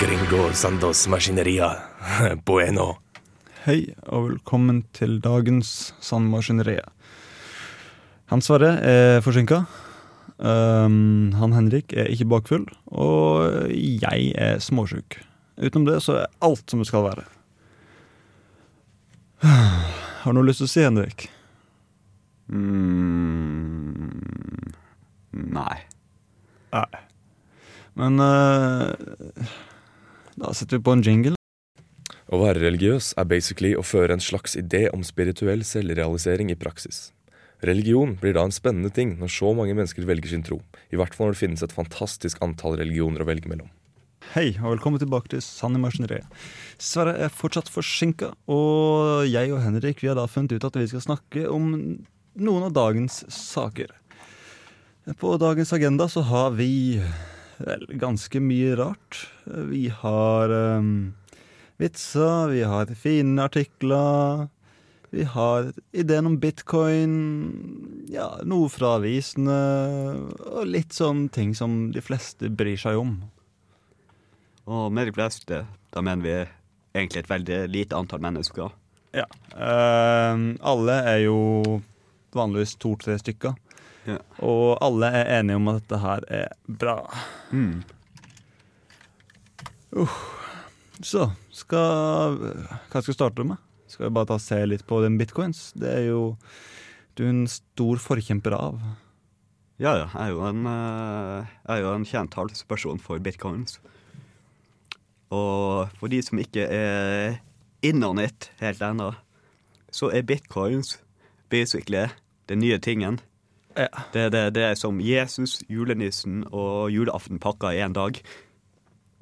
Gringo Sandos Maskineria Bueno. Hei, og velkommen til dagens Sandmaskineria. Han Sverre er forsinka. Um, han Henrik er ikke bakfull. Og jeg er småsjuk. Utenom det så er alt som det skal være. Har du noe lyst til å si, Henrik? Mm, nei. Nei. Men uh, da setter vi på en jingle. Å være religiøs er basically å føre en slags idé om spirituell selvrealisering i praksis. Religion blir da en spennende ting når så mange mennesker velger sin tro. I hvert fall når det finnes et fantastisk antall religioner å velge mellom. Hei, og velkommen tilbake til Sann i maskineriet. Sverre er fortsatt forsinka, og jeg og Henrik vi har da funnet ut at vi skal snakke om noen av dagens saker. På dagens agenda så har vi vel ganske mye rart. Vi har um, vitser, vi har fine artikler. Vi har ideen om bitcoin, ja, noe fra avisene, og litt sånn ting som de fleste bryr seg om. Og med de fleste, da mener vi egentlig et veldig lite antall mennesker. Ja. Uh, alle er jo vanligvis to-tre stykker. Ja. Og alle er enige om at dette her er bra. Mm. Så skal Hva skal vi starte med? Skal vi bare ta og se litt på den bitcoins? Det er jo du er en stor forkjemper av. Ja, ja. Jeg er jo en, eh, jeg er jo en kjent talsperson for bitcoins. Og for de som ikke er innom helt ennå, så er bitcoins basically den nye tingen. Ja. Det, det, det er som Jesus, julenissen og julaften pakka i én dag.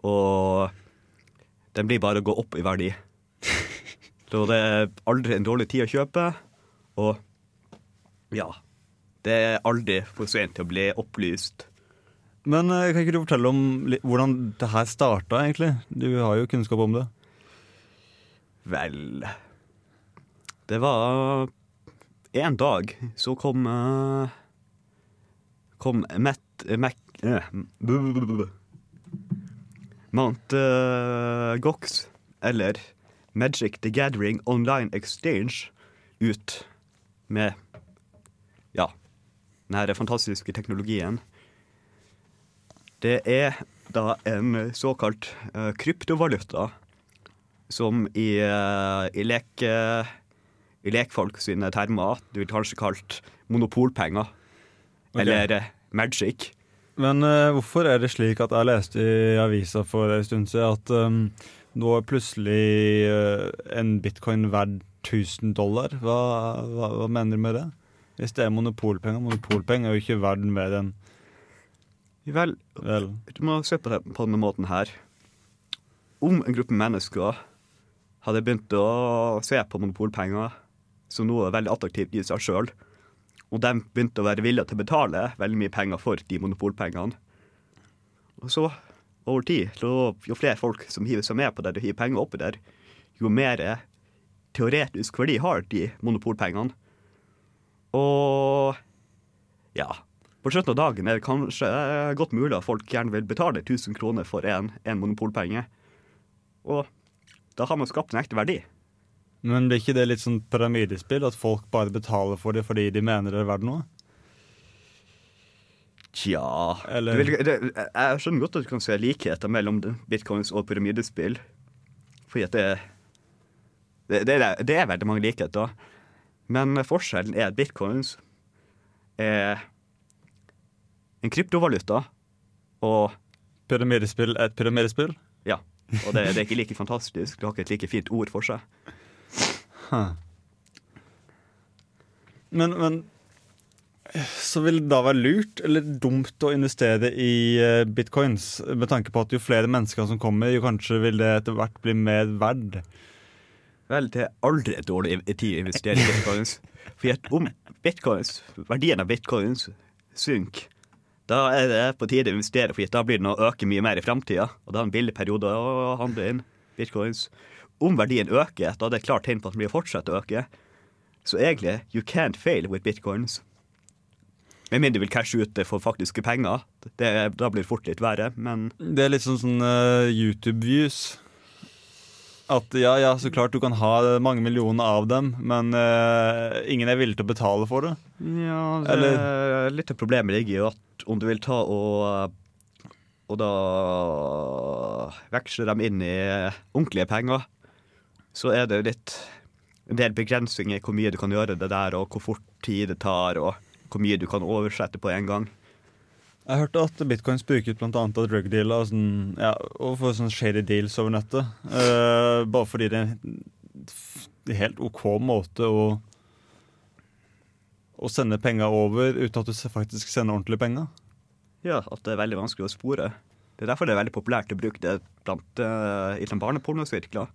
Og den blir bare å gå opp i verdi. Så det er aldri en dårlig tid å kjøpe, og ja Det er aldri for sent til å bli opplyst. Men eh, kan ikke du fortelle om hvordan det her starta, egentlig? Du har jo kunnskap om det. Vel Det var en dag så kom eh, Kom Matt Mac... eh, Mount uh, Gox, eller Magic the Gathering Online Exchange, ut med Ja, denne fantastiske teknologien. Det er da en såkalt uh, kryptovaluta som i, uh, i, lek, eh, i lekfolk sine termer du vil kanskje kalt monopolpenger. Ok. Eller eh, magic. Men uh, hvorfor er det slik at jeg leste i avisa for en stund siden at um, nå er plutselig uh, en bitcoin verdt 1000 dollar? Hva, hva, hva mener du med det? Hvis det er monopolpenger. Monopolpenger er jo ikke verden mer enn Vel, vel du må se på det på denne måten her. Om en gruppe mennesker hadde begynt å se på monopolpenger som noe veldig attraktivt i seg sjøl, og de begynte å være villige til å betale veldig mye penger for de monopolpengene, og så over tid, så jo flere folk som hiver seg med på det og hiver penger oppi der, jo mer teoretisk verdi har de monopolpengene. Og ja. På slutten av dagen er det kanskje eh, godt mulig at folk gjerne vil betale 1000 kroner for en, en monopolpenge. Og da har man skapt en ekte verdi. Men blir ikke det litt sånn pyramidespill? At folk bare betaler for det fordi de mener det er verdt noe? Tja Eller- vil, det, Jeg skjønner godt at du kan se likheter mellom bitcoins og pyramidespill. Fordi at det, det, det, det er veldig mange likheter. Men forskjellen er at bitcoins er en kryptovaluta, og Pyramidespill er et pyramidespill? ja. Og det, det er ikke like fantastisk. Det har ikke et like fint ord for seg. Men, men Så vil det da være lurt eller dumt å investere i eh, bitcoins? Med tanke på at jo flere mennesker som kommer, jo kanskje vil det etter hvert bli mer verd. Vel, det er aldri et dårlig tid å investere i bitcoins. For om bitcoins, verdien av bitcoins synker, da er det på tide å investere, for da blir den å øke mye mer i framtida. Og da er det en billig periode å handle inn bitcoins. Om verdien øker, da er det et klart tegn på at den blir fortsatt å øke. Så egentlig, you can't fail with bitcoins. Med mindre du vil cashe ut det for faktiske penger. Det, da blir det fort litt verre, men Det er litt sånn, sånn uh, YouTube-views. At ja, ja, så klart du kan ha mange millioner av dem, men uh, ingen er villig til å betale for det. Ja, det, Eller- litt av problemet ligger i at om du vil ta og Og da veksle dem inn i ordentlige penger, så er det jo litt en del begrensninger i hvor mye du kan gjøre det der, og hvor fort tid det tar, og hvor mye du kan oversette på en gang. Jeg hørte at bitcoins brukes annet av drugdealer og, sånn, ja, og for sånn shady deals over nettet. Uh, bare fordi det er en helt OK måte å å sende penger over uten at du faktisk sender ordentlige penger. Ja, at det er veldig vanskelig å spore. Det er derfor det er veldig populært å bruke det blant, uh, i sånn barnepornosirkler.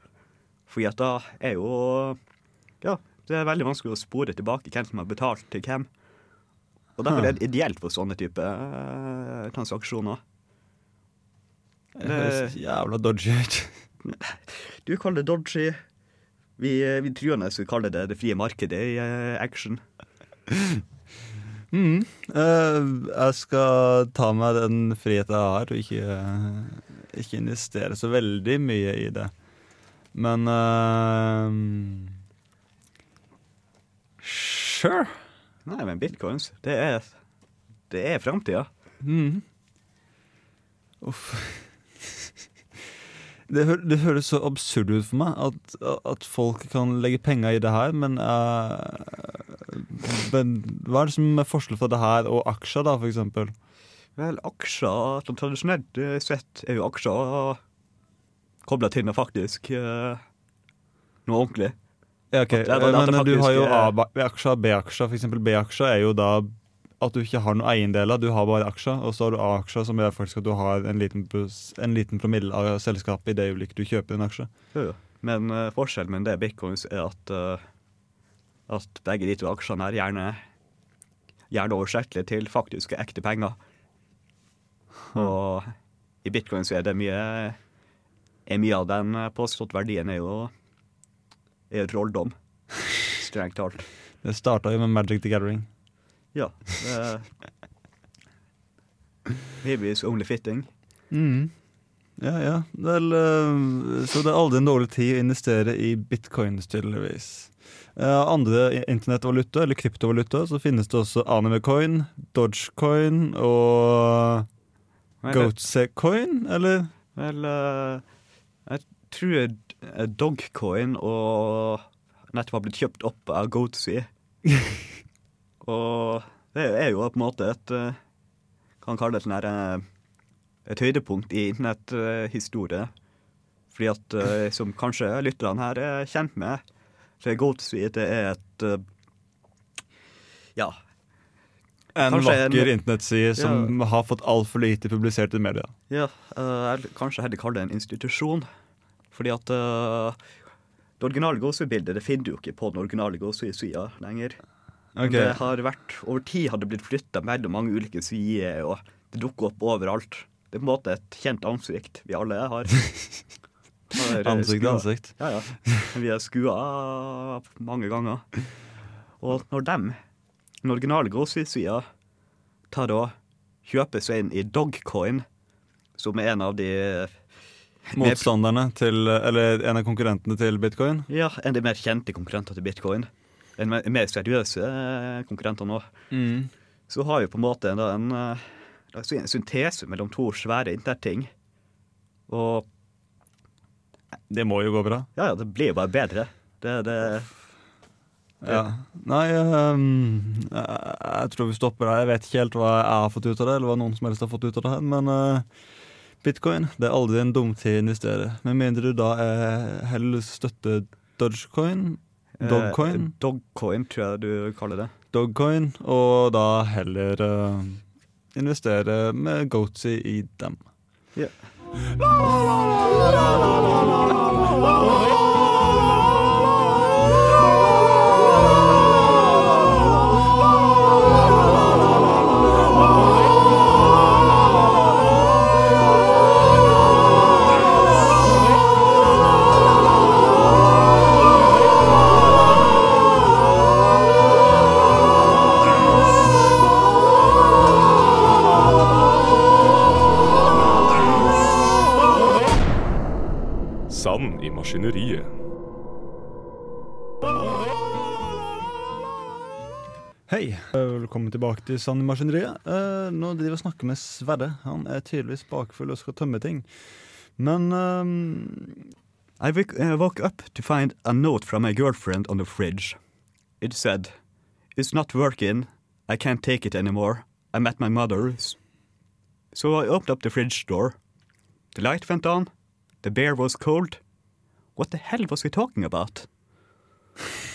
Fordi at da er jo Ja, det er veldig vanskelig å spore tilbake hvem som har betalt til hvem. Og derfor er det ideelt for sånne type eh, transaksjoner. Det høres jævla dodgy ut. Du kaller det dodgy. Vi, eh, vi truende skulle kalle det det frie markedet i eh, action. Mm. Uh, jeg skal ta meg den friheten jeg har, og ikke, eh, ikke investere så veldig mye i det. Men uh, Sure. Nei, men bitcoins, det er, det er framtida. Mm. Uff. Det, hø det høres så absurd ut for meg at, at folk kan legge penger i det her, men, uh, men Hva er det som er forskjell fra det her og aksjer, da, for eksempel? Vel, aksjer sånn tradisjonelt eh, sett er jo aksjer kobla til noe faktisk uh, noe ordentlig. Ja, ok, At- at- at det Men du har jo er- A-aksjer og B-aksjer. For eksempel B-aksjer er jo da at du ikke har noen eiendeler, du har bare aksjer. Og så har du A-aksjer, som gjør faktisk at du har en liten, en liten promille av selskapet i det øyeblikket du kjøper en aksje. Jo. Men uh, forskjellen med det bitcoins er at, uh, at begge de to aksjene er gjerne, gjerne oversettelige til faktiske, ekte penger. Og i bitcoin så er det mye er mye av den eh, påstått verdien er jo er trolldom. Strengt talt. Det starta jo med Magic the Gathering. Ja. Babies only fitting. Mm. Ja, ja. Vel, eh, så det er aldri en dårlig tid å investere i bitcoins, tydeligvis. Eh, andre internettvaluta, eller kryptovaluta, så finnes det også Animecoin, Dogecoin og Goatsecoin, eller? Vel, eh, jeg tror eh, Dogcoin og nettopp har blitt kjøpt opp av Goatsy. og det er jo på en måte et eh, Kan kalle det et, eh, et høydepunkt i internetthistorie. Fordi at, som kanskje lytterne her er kjent med, så er Goatsy det er et Ja, En vakker internettside som har fått altfor lite publisert i media. Ja, uh, vil kanskje heller kalle det en institusjon. Fordi at uh, det originale gåsebildet det finner du jo ikke på den originale gåsesida lenger. Men Det har vært, Over tid har det blitt flytta mellom mange ulike sider, og det dukker opp overalt. Det er på en måte et kjent ansikt vi alle har. Har, eh, Ansikt til ansikt. Ja, ja. Vi har skua mange ganger. Og når dem, den originale gåsesida, tar og kjøper seg inn i Dogcoin, som er en av de Motstanderne til, eller en av konkurrentene til bitcoin. Ja, en av de mer kjente konkurrenter til bitcoin. En mer, mer seriøse eh, konkurrenter nå. Mm. Så har vi på en måte en, en, eh, si en syntese mellom to svære internetting. Og Det må jo gå bra. ja, ja, det blir jo bare bedre. Det, det, Ja. Nei, um, jeg, jeg tror vi stopper der. Jeg vet ikke helt hva jeg har fått ut av det, eller hva noen som helst har fått ut av det men eh, bitcoin det er aldri en dum tid å investere. Med mindre du da er heller støtter Dogecoin, Dogcoin. Eh, Dogcoin, tror jeg du kaller det. Dogcoin, og da heller uh, investere med Goatsy i dem. Ja. Sand i maskineriet. Hei, eh, velkommen tilbake til Sandmaskineriet. Eh, nå driver jeg og snakker med Sverre. Han er tydeligvis bakfull og skal tømme ting. Men um I uh, woke up to find a note from my girlfriend on the fridge. It said, It's not working. I can't take it anymore. I'm at my mother's. So I opened up the fridge door. The light went on. The beer was cold. What the hell was we talking about?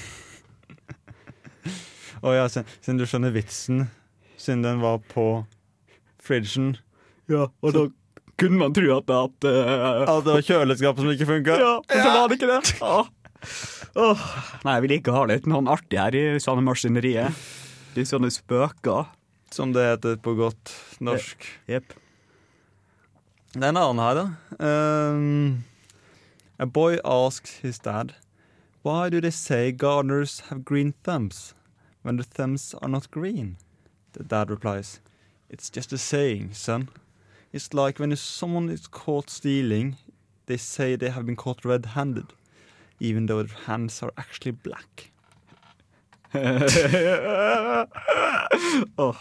Å ja, siden, du skjønner vitsen, siden den var på fridgen Ja, og da kunne man tro at, at uh, At det var kjøleskapet som ikke funka? Ja, men så var det ikke det. Åh. Oh. Nei, jeg vil ikke ha litt noen artig her i sånne maskineriet. Litt sånne spøker. Som det heter på godt norsk. Jepp. Det er en annen her, da. Um, a boy asks his dad Why do they say gardeners have green thumbs when the thumbs are not green? The dad replies, It's just a saying, son. It's like when someone is caught stealing, they say they have been caught red handed, even though their hands are actually black. Åh, oh.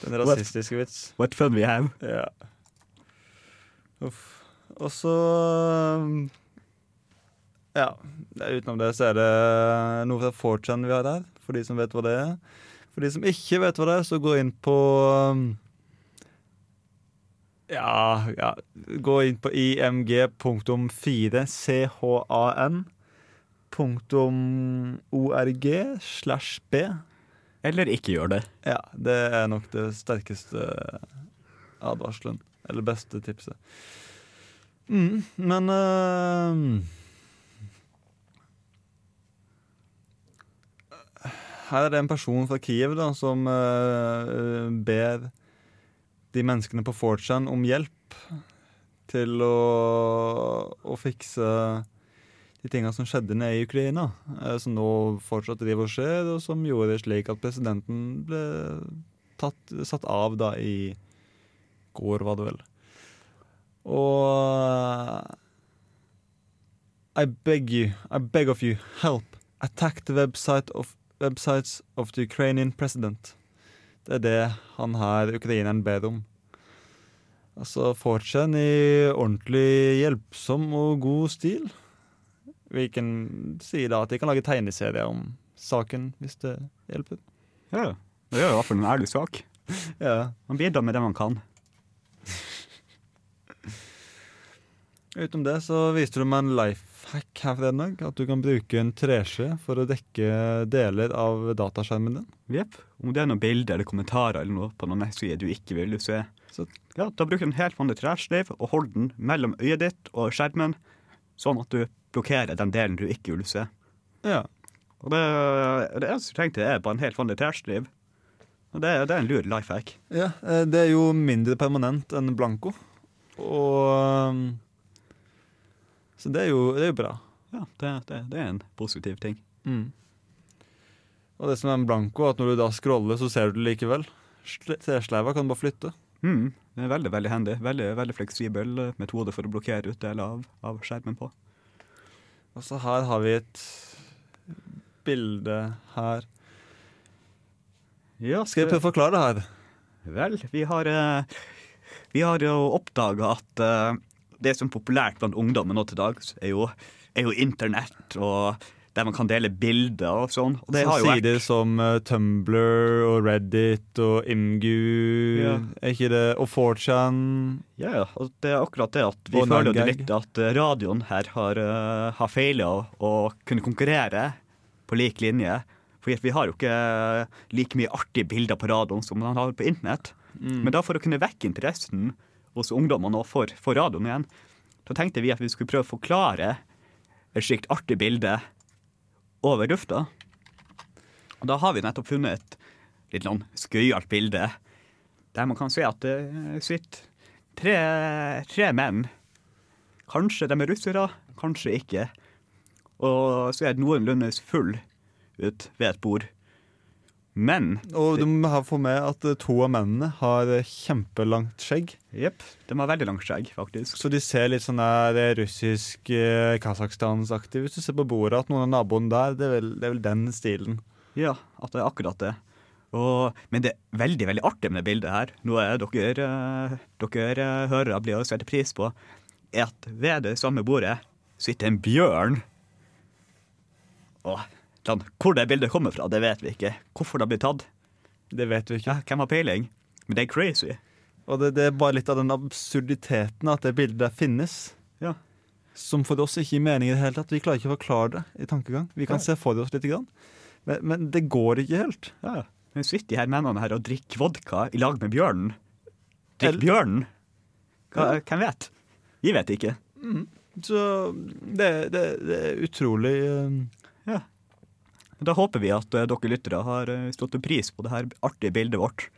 Den rasistiske vits. what fun we have. Ja. Uff. Og så um, Ja, utenom det så er det noe fra 4chan vi har der, for de som vet hva det er. For de som ikke vet hva det er, så gå inn på Ja, ja Gå inn på img.4 chan punktum org slash b. Eller ikke gjør det. Ja, det er nok det sterkeste advarselen. Eller beste tipset. Mm, men uh, Her er det en person fra Kiev da, som uh, ber de menneskene på 4chan om hjelp til å, å fikse de tingene som skjedde nede i Ukraina. eh, som nå fortsatt driver og skjer, og som gjorde det slik at presidenten ble tatt, satt av da i går, var det vel. Og I beg you, I beg of you, help. Attack the website of, websites of the Ukrainian president. Det er det han her, ukraineren, ber om. Altså, fortsatt i ordentlig hjelpsom og god stil. Vi kan si da at de kan lage tegneserier om saken, hvis det hjelper. Ja, det er i hvert fall en ærlig sak. Ja. Man bidrar med det man kan. Utenom det så viste du meg en life hack her for dag. At du kan bruke en treskje for å dekke deler av dataskjermen din. Jepp. Om det er noen bilder eller kommentarer eller noe på noen nettsider du ikke vil se, så ja, da bruker du en helt vanlig tresleiv og holder den mellom øyet ditt og skjermen, sånn at du blokkerer den delen du ikke vil se. Ja. Og det, det eneste du trengte, er bare en helt vanlig tresleiv. Og det, det er en lur life hack. ja. eh, Det er jo mindre permanent enn blanko. Og Så det er jo, det er jo bra. Ja, det, det, det er en positiv ting. Mm. Og det som er med blanko, at når du da scroller, så ser du det likevel. Sle- Tresleiva kan du bare flytte. Mm, det er veldig veldig handy. Veldig, veldig fleksibel eh, metode for å blokkere ut deler av, av skjermen på. Og så her har vi et bilde her. Ja, Skal jeg prøve å forklare det her? Vel, vi har, eh, vi har jo oppdaga at eh, det som er populært blant ungdommen nå til dags, er jo, er jo internett og der man kan dele bilder og sånn. Og det Så sider vært som uh, Tumblr og Reddit og Imgu Ja. Er ikke det? Og 4chan. Ja, ja. Og det er akkurat det at vi Og føler jo det litt at eh, radioen her har, uh, har feila å kunne konkurrere på lik linje. For vi har jo ikke like mye artige bilder på radioen som man har på internett. Men da for å kunne vekke interessen hos ungdommene og for, for radioen igjen, da tenkte vi at vi skulle prøve å forklare et slikt artig bilde over lufta. Og da har vi nettopp funnet et litt sånn skøyalt bilde der man kan se at det sitter tre, tre menn. Kanskje de er russere, kanskje ikke. Og så er det noenlunde full ut ved et bord. Men Og du må få med at eh, to av mennene har eh, kjempelangt skjegg. jepp, de har veldig langt skjegg, faktisk. Så de ser litt sånn der eh, russisk eh, Kasakhstans-aktig Hvis du ser på bordet at noen av naboene der, det er vel, det er vel den stilen. Ja, at det er akkurat det. Og, men det er veldig veldig artig med det bildet her, noe dere, dere hørere blir å sette pris på, er at ved det samme bordet sitter en bjørn. Og sånn, hvor det bildet kommer fra, det vet vi ikke. Hvorfor det har blitt tatt, Det vet vi ikke. ja, hvem har peiling? Men det er crazy. Og det, det er bare litt av den absurditeten at det bildet der finnes. Ja. Som for oss ikke gir mening i det hele tatt. Vi klarer ikke å forklare det i tankegang. Vi kan ja. se for oss litt, grann. Men, men det går ikke helt. Ja, ja. Men sitter de her mennene her og drikker vodka i lag med bjørnen? Drikker bjørnen? Hva, hvem vet? Vi vet ikke. Så det, det, det er utrolig eh, Da håper vi at eh, dere lyttere har stått stått pris på det her artige bildet vårt.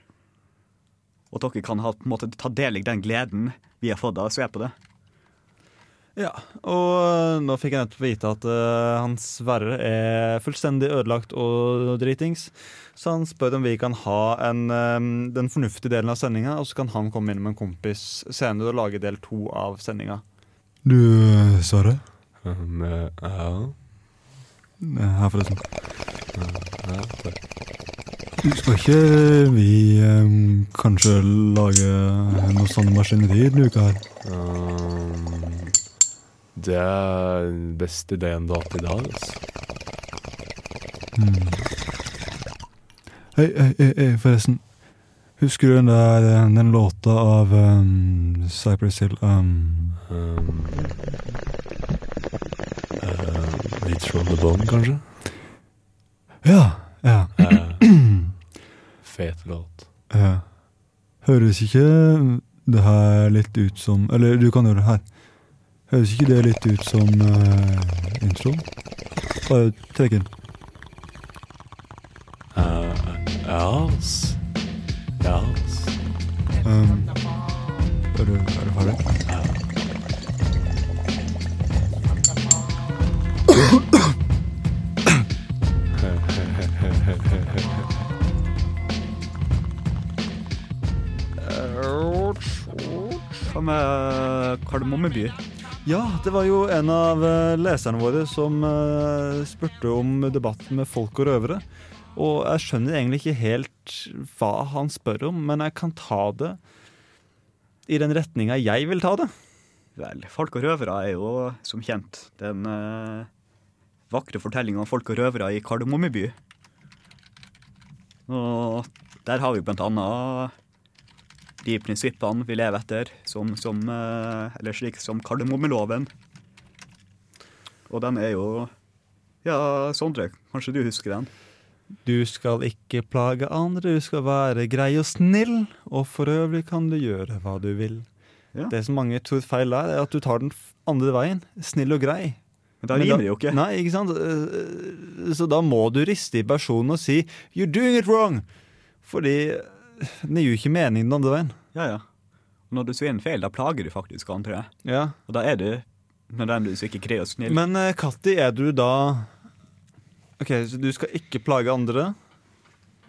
Og at dere kan ha på en måte, ta del i den gleden vi har fått av å se på det. Ja, og øh, nå fikk jeg nettopp vite at uh, han Sverre er fullstendig ødelagt og dritings. Så han spør om vi kan ha en, um, den fornuftige delen av sendinga, og så kan han komme inn med en kompis senere og lage del to av sendinga. Du, Sverre? Um, eh, ja. Her, forresten. ja takk. Skal ikke vi kanskje lage noe sånn maskineri denne uka her? Um, det er den beste ideen du har hatt i dag. Altså. Hmm. hei, hei, hei, forresten. Husker du den der den låta av um, Cypress Hill um, Um, Litt from the bone, kanskje? Ja, ja. Uh, fet låt. ja. Høres ikke det her litt ut som Eller du kan gjøre det her. Høres ikke det litt ut som uh, introen? Bare trekk inn. Uh, ja, ass. Ja, ass. Um, er, du, er du ferdig? Hva med Kardemommeby? Ja, det var jo en av eh, leserne våre som eh, spurte om debatten med folk og røvere. Og jeg skjønner egentlig ikke helt hva han spør om, men jeg kan ta det i den retninga jeg vil ta det. Vel, Folk og røvere er jo som kjent den uh, vakre fortellinga om folk og røvere i Kardemommeby. Og der har vi blant annet de prinsippene vi lever etter, som, som, eh, eller slik som kardemommeloven. Og den er jo Ja, Sondre, kanskje du husker den? Du skal ikke plage andre, du skal være grei og snill, og for øvrig kan du gjøre hva du vil. Ja. Det som mange tror feil er, er at du tar den andre veien. Snill og grei. Men da rimer det jo ikke. Nei, ikke sant? Eh, Så da må du riste i personen og si 'you're doing it wrong'. Fordi det gir jo ikke mening den andre veien. Ja, ja. Når du sier en feil, da plager du faktisk andre. Ja. Og da er du nødvendigvis ikke grei og snill. Men eh, Katti, er du da Ok, så du skal ikke plage andre?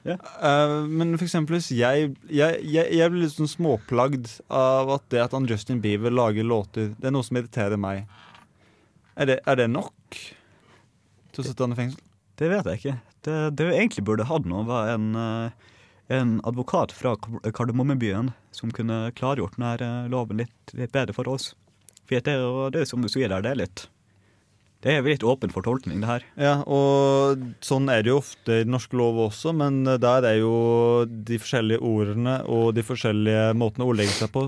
Ja. Uh, men for eksempel hvis jeg, jeg, jeg, jeg blir litt sånn småplagd av at det at han Justin Bieber lager låter, det er noe som irriterer meg. Er det, er det nok til å sette han i fengsel? Det vet jeg ikke. Det, det vi egentlig burde hatt nå, var en, eh, en advokat fra Kardemommebyen som kunne klargjort denne eh, loven litt, litt bedre for oss. For det er det som du sier der, det er litt Det er litt åpen for tolkning, det her. Ja, og sånn er det jo ofte i den norske lov også, men der er jo de forskjellige ordene og de forskjellige måtene å ordlegge seg på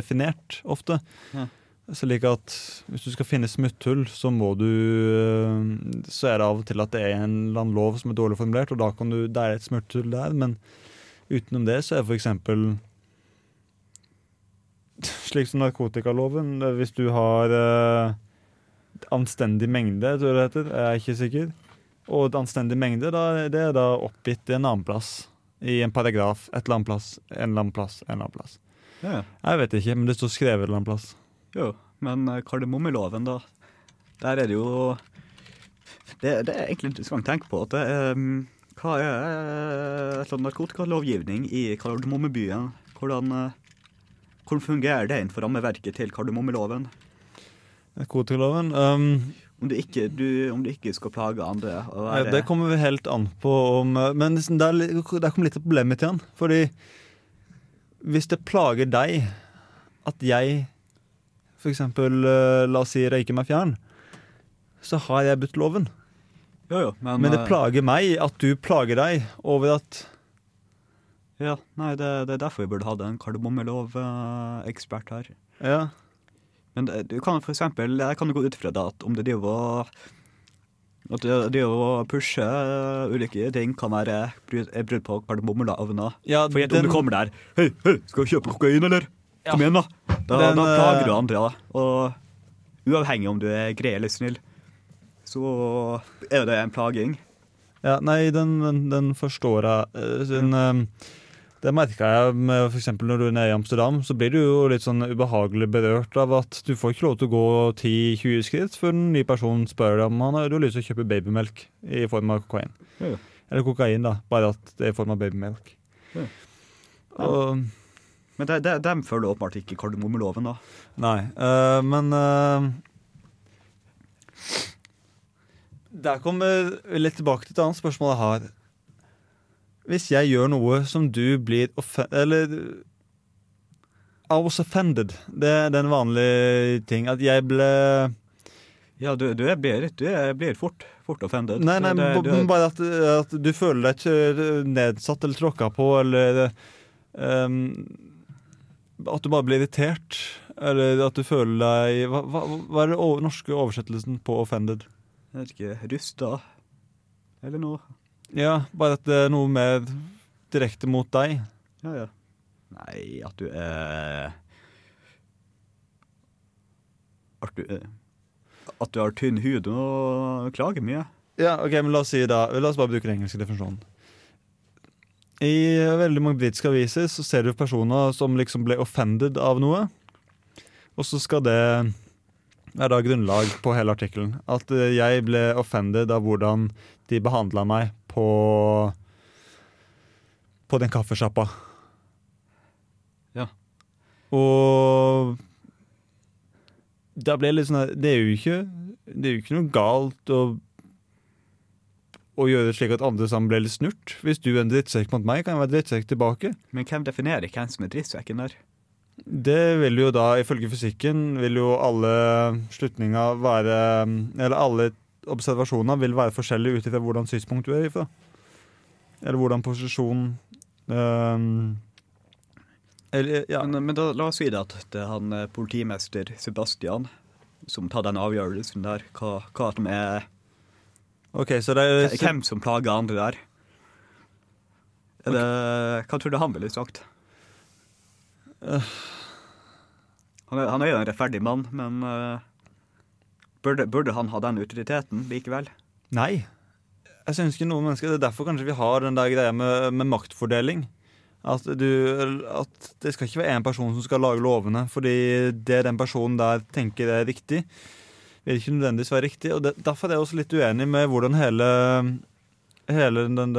definert ofte. Ja. Slik at hvis du skal finne smutthull, så må du eh, Så er det av og til at det er en eller annen lov som er dårlig formulert, og da kan du, det er et smutthull der, men utenom det så er eksempel Slik som narkotikaloven. Hvis du har eh, anstendig mengde, tror jeg det heter, jeg er ikke sikker. Og et anstendig mengde, da, det er da oppgitt en annen plass. I en paragraf. Et eller annet plass, en eller annen plass, en eller annen plass. Ja, Jeg vet ikke, men det står skrevet en eller annen plass. Jo. Men eh, kardemommeloven, da. Der er det jo Det, det er egentlig interessant å tenke på. At det er, mm, hva er eh, sånn narkotikalovgivning i Kardemommebyen? Hvordan, eh, hvordan fungerer det innenfor rammeverket til kardemommeloven? Narkotikaloven um, Om du ikke, du, om du ikke skal plage andre? Ja, Det kommer vi helt an på om eh, Men liksom, der, der kommer litt av problemet til han. Fordi hvis det plager deg at jeg eksempel, eh, la oss si, røyke meg fjern, så har jeg brutt loven. Jo, jo, men, Men det eh, plager meg at du plager deg over at Ja, nei, det, det er derfor vi burde hatt en kardemommelov-ekspert her. Ja, Men det, du kan for eksempel, jeg kan gå ut fra det at om det driver og at det, å pushe ulike ting kan være brudd på kardemommeloven. ja For om du kommer der Hei, hei, skal du kjøpe kokain, eller? Kom igjen, da. Da, Den, da plager du eh, andre. da. Og uavhengig om du er grei eller snill, så er det en plaging. Ja, nei, den, den, den forstår jeg. Eh, Den, ja. det merka jeg med eksempel når du er nede i Amsterdam. Så blir du jo litt sånn ubehagelig berørt av at du får ikke lov til å gå 10-20 skritt før en ny person spør deg om han har du har lyst til å kjøpe babymelk i form av kokain. Ja. Eller kokain, da, bare at det er i form av babymelk. Ja. Og, Men de, de, de følger åpenbart ikke kardemommeloven, da. nei, uh, men uh, Der kommer vi litt tilbake til et annet spørsmål jeg har. Hvis jeg gjør noe som du blir. Eller I was offended. Det, er en vanlig ting. At jeg ble Ja, du, du, blir, du blir fort, fort offended. Nei, nei, det, du, bare at, at du føler deg ikke nedsatt eller tråkka på, eller ehm, At du bare blir irritert. Eller at du føler deg Hva, hva, hva er den over, norske oversettelsen på offended? Jeg vet ikke, rusta eller noe. Ja, bare at det er noe mer direkte mot deg. Ja, ja. Nei, at du er At du, er- at du har tynn hud og klager mye. Ja, ok, men La oss si da, la oss bare bruke den engelske definisjonen. I veldig mange britiske aviser så ser du personer som liksom ble offended av noe. Og så skal det være da grunnlag på hele artikkelen. At eh, jeg ble offended av hvordan de behandla meg på på den kaffesjappa. Ja. Og da ble litt sånn Det er jo ikke Det er jo ikke noe galt å å gjøre det slik at andre sammen ble litt snurt. Hvis du er en drittsekk mot meg, kan jeg være drittsekk tilbake. Men hvem definerer hvem som er drittsekken der? Det vil jo da, ifølge fysikken, vil jo alle slutninger være Eller alle observasjoner vil være forskjellige ut ifra hvordan synspunkt du er ifra. Eller hvordan posisjon um, Eller, ja. Men, men da, la oss si det at det er han eh, politimester Sebastian som tar den avgjørelsen der. Hva, hva som er OK, så det er Hvem som plager andre der. Er det, hva tror du han ville sagt? Han er, han er jo en rettferdig mann, men uh, burde, burde han ha den autoriteten likevel? Nei. Jeg synes ikke noen mennesker Det er derfor kanskje vi har den der greia med, med maktfordeling. At, du, at det skal ikke være én person som skal lage lovene, fordi det den personen der tenker er riktig, vil ikke nødvendigvis være riktig. og det, Derfor er jeg også litt uenig med hvordan hele, hele den,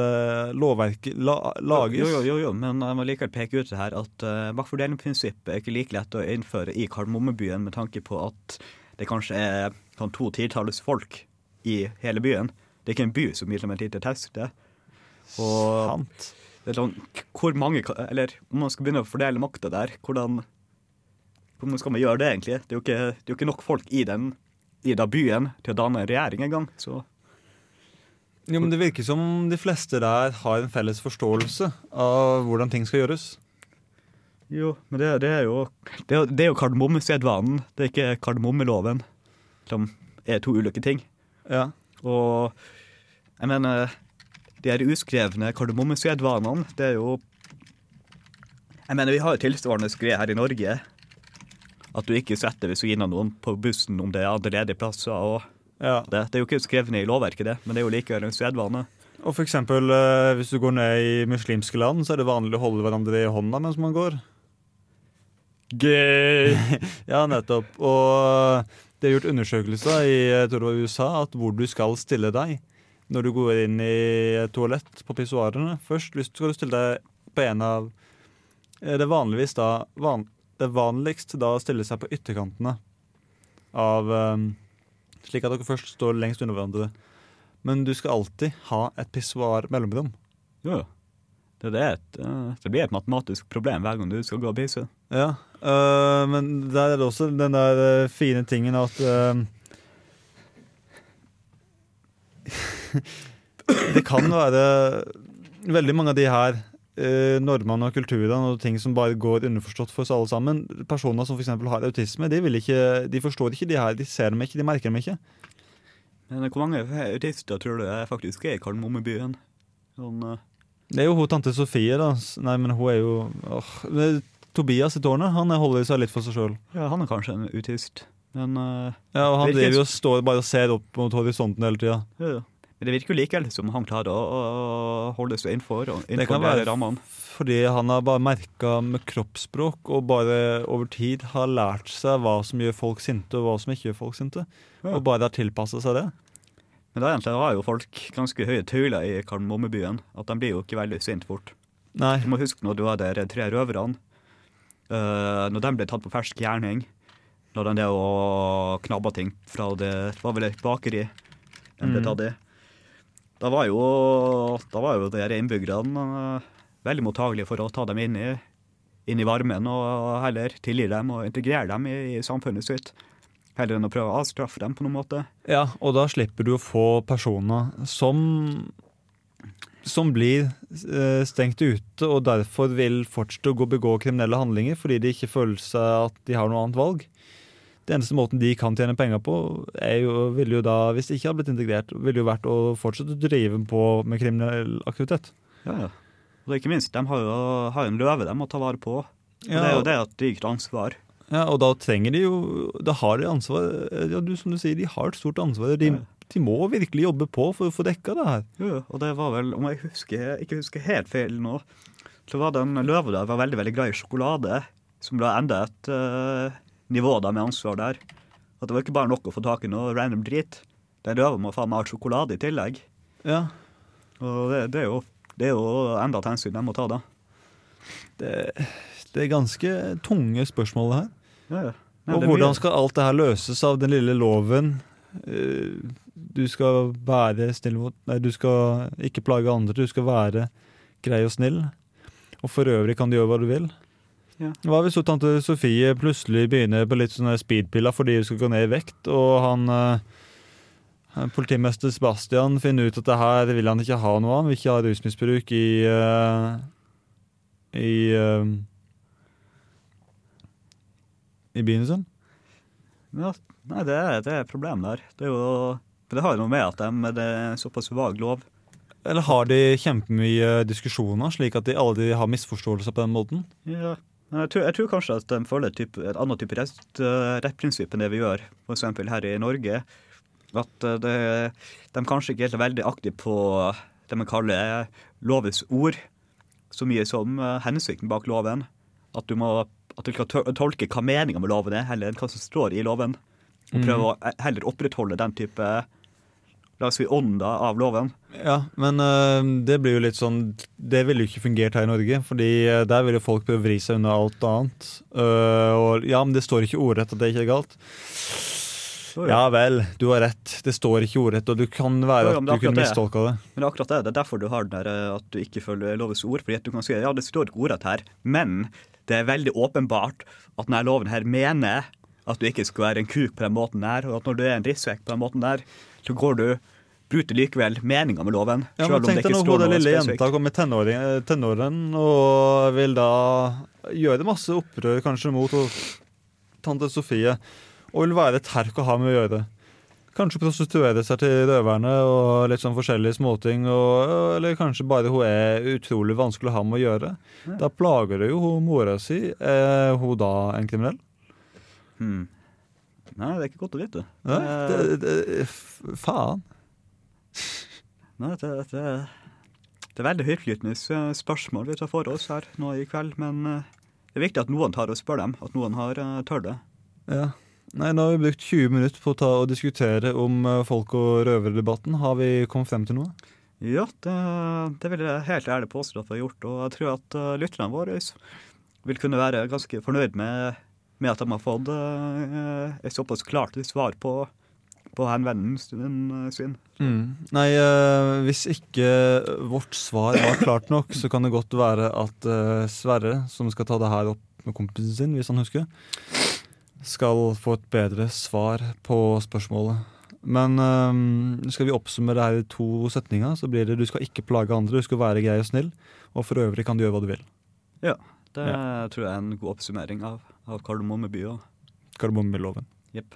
lovverket la, lages. Jo, jo, jo, jo, men jeg må likevel peke ut det her at uh, maktfordelingsprinsippet er ikke like lett å innføre i Kardemommebyen med tanke på at det kanskje er sånn to titalls folk i hele byen. Det er ikke en by som gir dem et lite teste. Det. Og Sant. det er sånn, hvor mange, eller om man skal begynne å fordele makta der, hvordan, hvordan skal man gjøre det egentlig? Det er ikke, det er jo ikke nok folk i den i da byen til å danne en regjering engang. Så Jo, men Det virker som de fleste der har en felles forståelse av hvordan ting skal gjøres. Jo, men det, det er jo Det er, det er jo kardemommesedvanen, det er ikke kardemommeloven, som er to ulike ting. Ja. Og jeg mener, de her uskrevne kardemommesedvanene, det er jo Jeg mener, vi har jo tilsvarende greie her i Norge. At du ikke setter ved siden av noen på bussen om det er andre ledige plasser. og ja. det. det er jo ikke skrevet ned i lovverket, det, men det er jo likevel en sedvane. Og for eksempel, eh, hvis du går ned i muslimske land, så er det vanlig å holde hverandre i hånda mens man går. Gøy! ja, nettopp. Og det er gjort undersøkelser i jeg tror det var USA at hvor du skal stille deg når du går inn i toalett på pissoarene. Først hvis skal du stille deg på en av eh, Det er vanligvis da van, Det er vanligst da å stille seg på ytterkantene av eh, Slik at dere først står lengst under hverandre. Men du skal alltid ha et pissoar mellomrom. Jo, jo. Det, er et, eh, det blir et matematisk problem hver gang du skal gå og pisse. Ja, øh, men der er det også den der øh, fine tingen at øh, Det kan være veldig mange av de her normene og kulturene og ting som bare går underforstått for oss alle sammen. Personer som f.eks. har autisme, de, vil ikke, de forstår ikke de her. De ser dem ikke, de merker dem ikke. Men hvor mange autister tror du jeg faktisk er i Kardemommebyen? Sånn, uh... Det er jo hun tante Sofie, da. Nei, men hun er jo åh, Tobias i tårnet han holder seg litt for seg sjøl. ja, han er kanskje en autist, men uh... Ja, og han driver jo og står bare og ser opp mot horisonten hele tida. ja, ja. Men det virker jo likevel som han klarer å, holde seg innenfor, og Det kan være rammene. fordi han har bare merka med kroppsspråk og bare over tid har lært seg hva som gjør folk sinte, og hva som ikke gjør folk sinte. Ja. Og bare har tilpassa seg det. Men da egentlig har jo folk ganske høye tøyler i Kardemommebyen. At de blir jo ikke veldig sint fort. Nei. Du må huske når du var der tre røverne. Uh, når de ble tatt på fersk gjerning, når de der og knabba ting fra det det var vel et bakeri de ble Mm. tatt i. Da var jo, da var jo de her innbyggerne eh, veldig mottagelige for å ta dem inn i, inn i varmen og heller tilgi dem og integrere dem i, i samfunnet sitt. Heller enn å prøve å avstraffe dem på noen måte. Ja, og da slipper du å få personer som som blir eh, stengt ute og derfor vil fortsette å begå kriminelle handlinger fordi de ikke føler seg at de har noe annet valg. Det eneste måten de kan tjene penger på, er jo, ville jo da, hvis de ikke hadde blitt integrert, ville jo vært å fortsette å drive på med kriminell aktivitet. Ja, ja. Og ikke minst, de har jo har en løve de må ta vare på. Og det er jo det at de ikke tar ansvar. Ja, og da trenger de jo Da har de ansvar. Ja, du, som du sier, de har et stort ansvar. De, Ja. de må virkelig jobbe på for å få dekka det her. Jo, og det var vel, om jeg husker, ikke husker helt feil nå, så var den løva der var veldig veldig glad i sjokolade, som ble enda et eh, nivå da med ansvar der. At det var ikke bare nok å få tak i noe random drit. Den røva må faen meg ha sjokolade i tillegg. Ja, Og det, det, er, jo, det er jo enda et hensyn de må ta, da. det, det er ganske tunge spørsmål, det her. Ja, ja. Nei, Og hvordan skal alt det her løses av den lille loven? Eh, Du skal være snill mot Nei, du skal ikke plage andre, du skal være grei og snill. Og for øvrig kan du gjøre hva du vil. Ja. Hva hvis så tante Sofie plutselig begynner på litt sånne speedpiller fordi hun skal gå ned i vekt, og han eh, Politimester Sebastian finner ut at det her vil han ikke ha noe av, vil ikke ha rusmisbruk i eh, i eh, i byen sin. Ja, nei, det er, det er et problem der. Det, er jo, det har jo noe med at de, det er såpass vag lov Eller har de kjempemye diskusjoner, slik at de aldri har misforståelser på den måten? Ja. Jeg tror, jeg tror kanskje at de følger et, type, et annet type eh, rettprinsipp enn det vi gjør f.eks. her i Norge. At eh, det, de kanskje ikke er så veldig aktive på det man kaller lovens ord, så mye som eh, hensikten bak loven. At du, må, at du skal tolke hva meninga med loven er, heller enn hva som står i loven. Og prøve å eh, heller opprettholde den type la oss si ånda av loven. Ja, men øh, det blir jo litt sånn Det ville jo ikke fungert her i Norge, fordi øh, der vil jo folk prøve å vri seg unna alt annet. Øh, og ja, men det står ikke ordrett at det ikke er galt. Ja vel, du har rett. Det står ikke ordrett, og du kan være at du kunne mistolka det. Men det er akkurat det. Det er derfor du har den der eh, at du ikke følger lovens ord. Fordi at du kan si ja, det står ikke ordrett her, men det er veldig åpenbart at denne loven her mener at du ikke skal være en kuk på den måten der, og at når du er en drittsekk på den måten der, så går du bryter likevel meninga med loven. Ja, men Tenk det deg når står hun lille jenta kommer i tenåring- tenåren og vil da gjøre masse opprør kanskje mot tante Sofie, og vil være et herk å ha med å gjøre. Kanskje prostituere seg til røverne og litt sånn forskjellige småting. Og, eller kanskje bare hun er utrolig vanskelig å ha med å gjøre. Da plager det jo hun mora si. Er hun da en kriminell? Hmm. Nei, det er ikke godt å vite. Nei, Eh, det, det, faen. Nei, det, det, det er veldig høytflytende eh, spørsmål vi tar for oss her nå i kveld, men eh, det er viktig at noen tar og spør dem, at noen har uh, tør det. Ja. Nei, Nå har vi brukt 20 minutter på å ta og diskutere om eh, folk- og røverdebatten. Har vi kommet frem til noe? Ja, det, det vil jeg helt ærlig påstå at vi har gjort, og jeg tror at lytterne våre vil kunne være ganske fornøyd med, med at de har fått uh, et såpass klart svar på, på henvendelsen sin. Nei, uh, hvis ikke vårt svar var klart nok, så kan det godt være at uh, Sverre, som skal ta det her opp med kompisen sin, hvis han husker, skal få et bedre svar på spørsmålet. Men eh, skal vi oppsummere det her i to setninger, så blir det du skal ikke plage andre, du skal være grei og snill, og for øvrig kan du gjøre hva du vil. Ja, det tror jeg er en god oppsummering av, av Kardemomme by. og- Kardemommeloven. Jepp.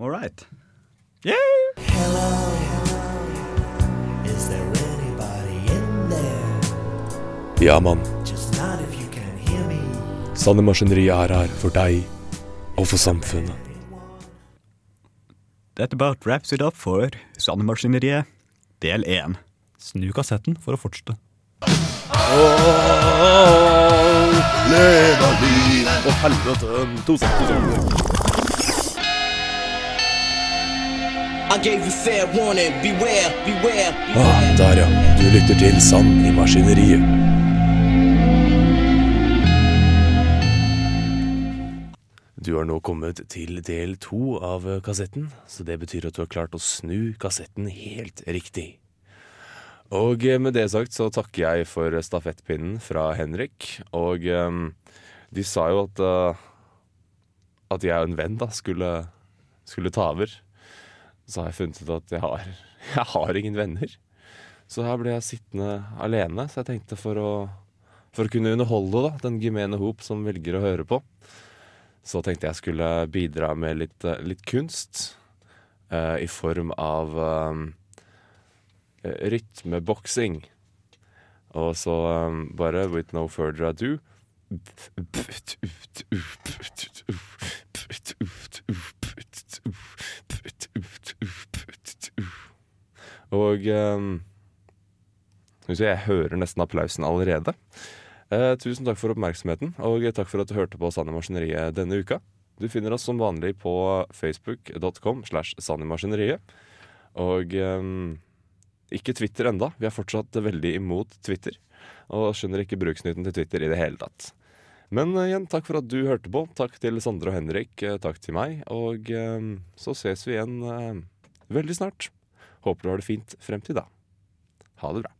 All right. Is there anybody in there? Ja, mann. Just not if you can hear me. Sanne Maskineri er her for deg og for samfunnet. That about wraps it up for Sandemaskineriet, del 1. Snu kassetten for å fortsette. Å, helvete. To sekunder. I gave you fair warning. Beware, beware, beware. Ah, der ja. Du lytter til Sand i Maskineriet. Du har nå kommet til del to av kassetten, så det betyr at du har klart å snu kassetten helt riktig. Og eh, med det sagt så takker jeg for stafettpinnen fra Henrik, og um, de sa jo at uh, at jeg og en venn da skulle, skulle ta over. Så har jeg funnet ut at jeg har, jeg har ingen venner. Så her ble jeg sittende alene, så jeg tenkte for å, for å kunne underholde da, den gemene hop som velger å høre på, så tenkte jeg skulle bidra med litt, litt kunst Uh, i form av eh, rytmeboksing. Og så um, bare with no further ado Og eh, se, jeg hører nesten applausen allerede. Eh, tusen takk for oppmerksomheten, og takk for at du hørte på Sand i Maskineriet denne uka. Du finner oss som vanlig på facebook.com slash sannimaskineriet. Og eh, ikke Twitter enda. Vi er fortsatt veldig imot Twitter. Og skjønner ikke bruksnytten til Twitter i det hele tatt. Men eh, igjen, takk for at du hørte på. Takk til Sondre og Henrik. eh, Takk til meg. Og eh, så ses vi igjen veldig snart. Håper du har det fint frem til da. Ha det bra.